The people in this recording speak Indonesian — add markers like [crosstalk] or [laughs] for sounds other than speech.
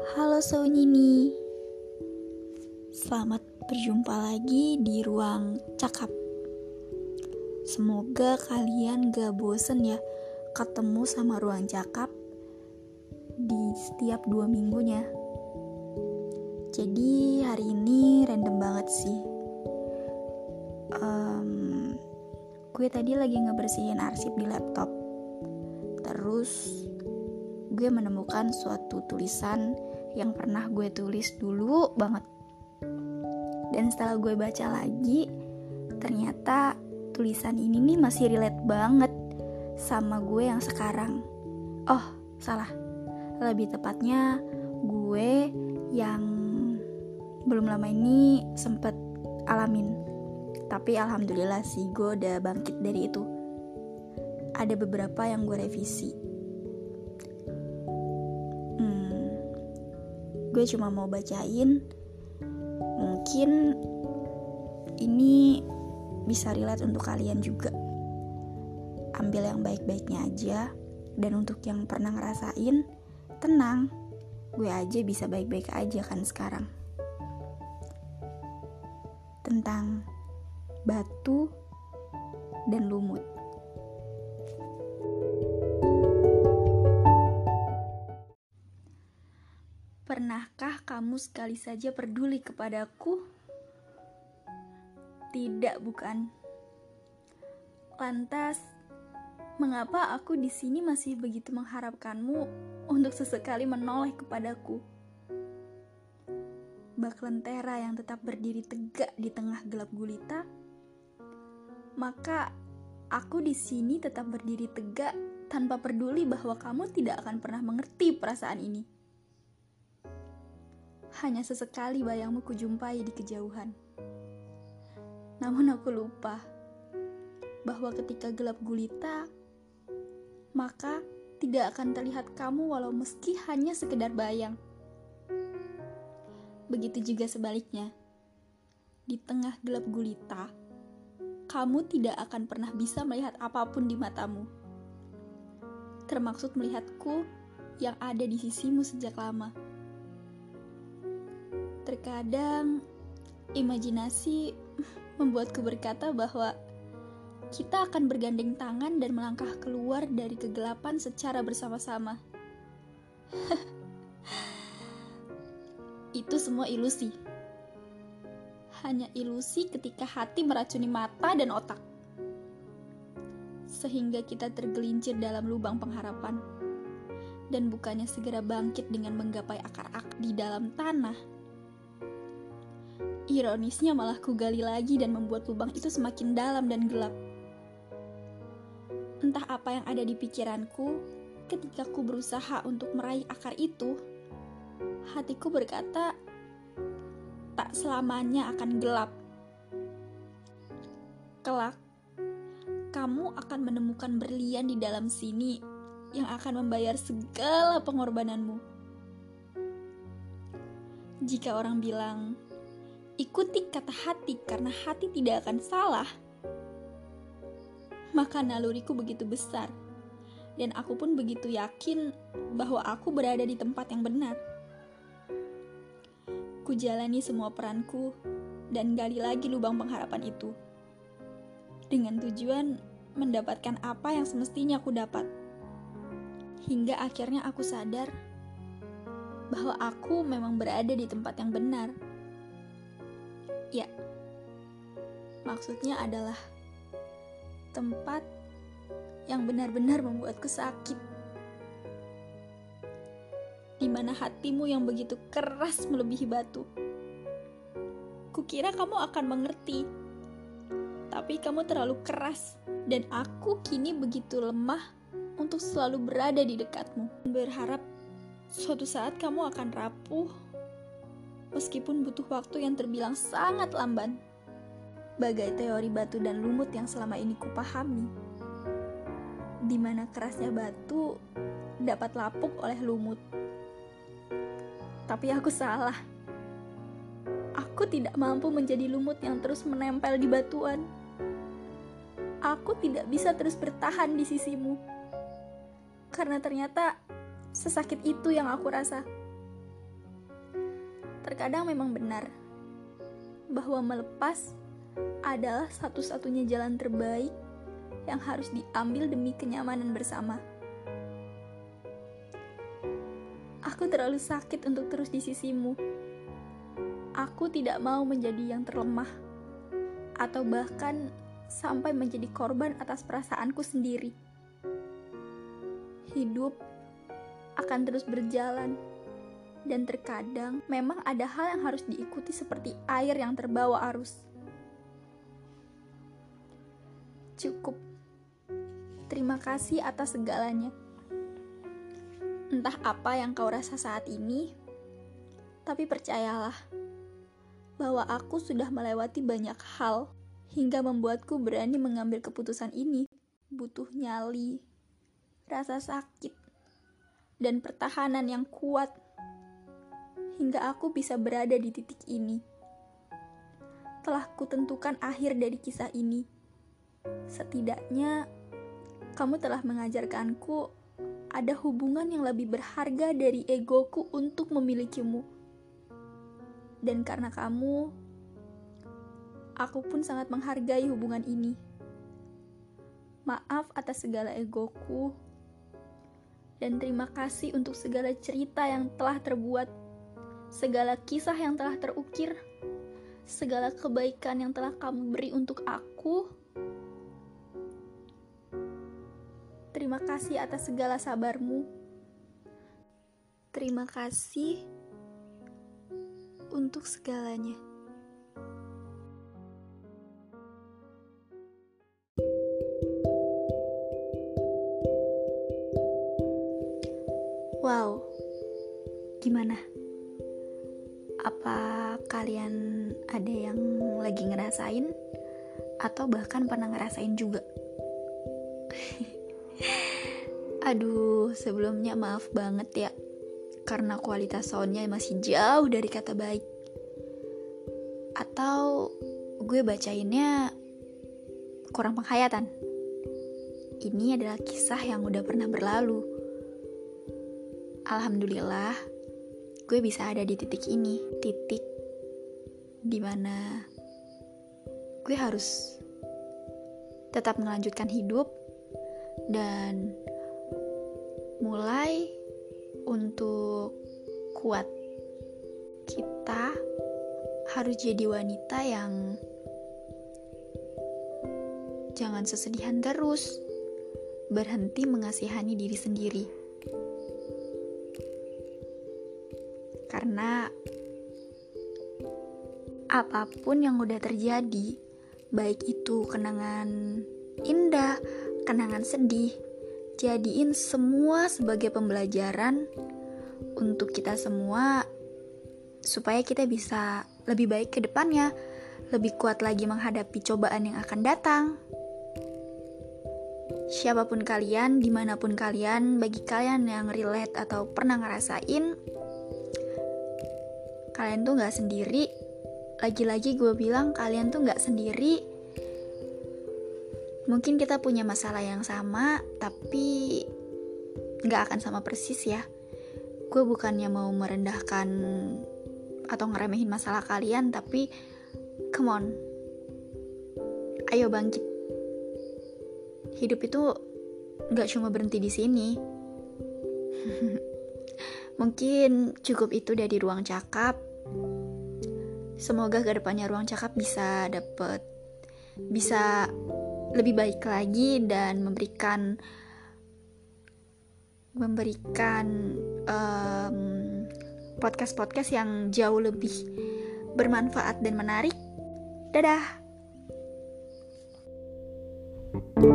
Halo Sounini. Selamat berjumpa lagi di ruang cakap. Semoga kalian gak bosen ya ketemu sama ruang cakap di setiap dua minggunya. Jadi hari ini random banget sih. Um, Gue tadi lagi ngebersihin arsip di laptop. Terus gue menemukan suatu tulisan yang pernah gue tulis dulu banget. Dan setelah gue baca lagi, ternyata tulisan ini nih masih relate banget sama gue yang sekarang. Oh, salah. Lebih tepatnya gue yang belum lama ini sempet alamin. Tapi alhamdulillah sih gue udah bangkit dari itu. Ada beberapa yang gue revisi gue cuma mau bacain. Mungkin ini bisa relate untuk kalian juga. Ambil yang baik-baiknya aja. Dan untuk yang pernah ngerasain tenang. Gue aja bisa baik-baik aja kan sekarang. Tentang batu dan lumut Pernahkah kamu sekali saja peduli kepadaku? Tidak, bukan. Lantas, mengapa aku di sini masih begitu mengharapkanmu untuk sesekali menoleh kepadaku? Bak lentera yang tetap berdiri tegak di tengah gelap gulita, maka aku di sini tetap berdiri tegak tanpa peduli bahwa kamu tidak akan pernah mengerti perasaan ini hanya sesekali bayangmu kujumpai di kejauhan. Namun aku lupa bahwa ketika gelap gulita, maka tidak akan terlihat kamu walau meski hanya sekedar bayang. Begitu juga sebaliknya. Di tengah gelap gulita, kamu tidak akan pernah bisa melihat apa pun di matamu. Termaksud melihatku yang ada di sisimu sejak lama. Terkadang imajinasi [laughs] membuatku berkata bahwa kita akan bergandeng tangan dan melangkah keluar dari kegelapan secara bersama-sama. [laughs] Itu semua ilusi. Hanya ilusi ketika hati meracuni mata dan otak. Sehingga kita tergelincir dalam lubang pengharapan. Dan bukannya segera bangkit dengan menggapai akar-akar di dalam tanah, Ironisnya malah kugali lagi dan membuat lubang itu semakin dalam dan gelap. Entah apa yang ada di pikiranku ketika ku berusaha untuk meraih akar itu. Hatiku berkata, tak selamanya akan gelap. Kelak, kamu akan menemukan berlian di dalam sini yang akan membayar segala pengorbananmu. Jika orang bilang, ikuti kata hati karena hati tidak akan salah, maka naluriku begitu besar, dan aku pun begitu yakin bahwa aku berada di tempat yang benar. Ku jalani semua peranku dan gali lagi lubang pengharapan itu, dengan tujuan mendapatkan apa yang semestinya aku dapat. Hingga akhirnya aku sadar bahwa aku memang berada di tempat yang benar Ya, maksudnya adalah tempat yang benar-benar membuatku sakit. Di mana hatimu yang begitu keras melebihi batu. Kukira kamu akan mengerti, tapi kamu terlalu keras, dan aku kini begitu lemah untuk selalu berada di dekatmu. Berharap suatu saat kamu akan rapuh meskipun butuh waktu yang terbilang sangat lamban. Bagai teori batu dan lumut yang selama ini kupahami, di mana kerasnya batu dapat lapuk oleh lumut. Tapi aku salah. Aku tidak mampu menjadi lumut yang terus menempel di batuan. Aku tidak bisa terus bertahan di sisimu. Karena ternyata sesakit itu yang aku rasa Terkadang memang benar bahwa melepas adalah satu-satunya jalan terbaik yang harus diambil demi kenyamanan bersama. Aku terlalu sakit untuk terus di sisimu. Aku tidak mau menjadi yang terlemah, atau bahkan sampai menjadi korban atas perasaanku sendiri. Hidup akan terus berjalan, dan terkadang memang ada hal yang harus diikuti, seperti air yang terbawa arus. Cukup. Terima kasih atas segalanya. Entah apa yang kau rasa saat ini, tapi percayalah bahwa aku sudah melewati banyak hal hingga membuatku berani mengambil keputusan ini. Butuh nyali, rasa sakit, dan pertahanan yang kuat hingga aku bisa berada di titik ini. Telah kutentukan akhir dari kisah ini. Setidaknya, kamu telah mengajarkanku ada hubungan yang lebih berharga dari egoku untuk memilikimu dan karena kamu, aku pun sangat menghargai hubungan ini. Maaf atas segala egoku, dan terima kasih untuk segala cerita yang telah terbuat, segala kisah yang telah terukir, segala kebaikan yang telah kamu beri untuk aku. Terima kasih atas segala sabarmu. Terima kasih untuk segalanya. Kalian ada yang lagi ngerasain, atau bahkan pernah ngerasain juga? [laughs] Aduh, sebelumnya maaf banget ya karena kualitas soundnya masih jauh dari kata baik. Atau gue bacainnya kurang penghayatan. Ini adalah kisah yang udah pernah berlalu. Alhamdulillah, gue bisa ada di titik ini, titik di mana gue harus tetap melanjutkan hidup dan mulai untuk kuat. Kita harus jadi wanita yang jangan sesedihan terus, berhenti mengasihani diri sendiri. Karena apa pun yang udah terjadi, baik itu kenangan indah, kenangan sedih, jadiin semua sebagai pembelajaran untuk kita semua supaya kita bisa lebih baik ke depannya, lebih kuat lagi menghadapi cobaan yang akan datang. Siapa pun kalian, di mana pun kalian, bagi kalian yang relate atau pernah ngerasain, kalian tuh gak sendiri. Lagi-lagi gue bilang kalian tuh gak sendiri Mungkin kita punya masalah yang sama, tapi nggak akan sama persis ya. Gue bukannya mau merendahkan atau ngeremehin masalah kalian, tapi come on, ayo bangkit. Hidup itu nggak cuma berhenti di sini. [laughs] Mungkin cukup itu dari ruang cakap. Semoga ke depannya ruang cakap bisa dapet bisa lebih baik lagi dan memberikan memberikan um, podcast-podcast yang jauh lebih bermanfaat dan menarik. Dadah. thank you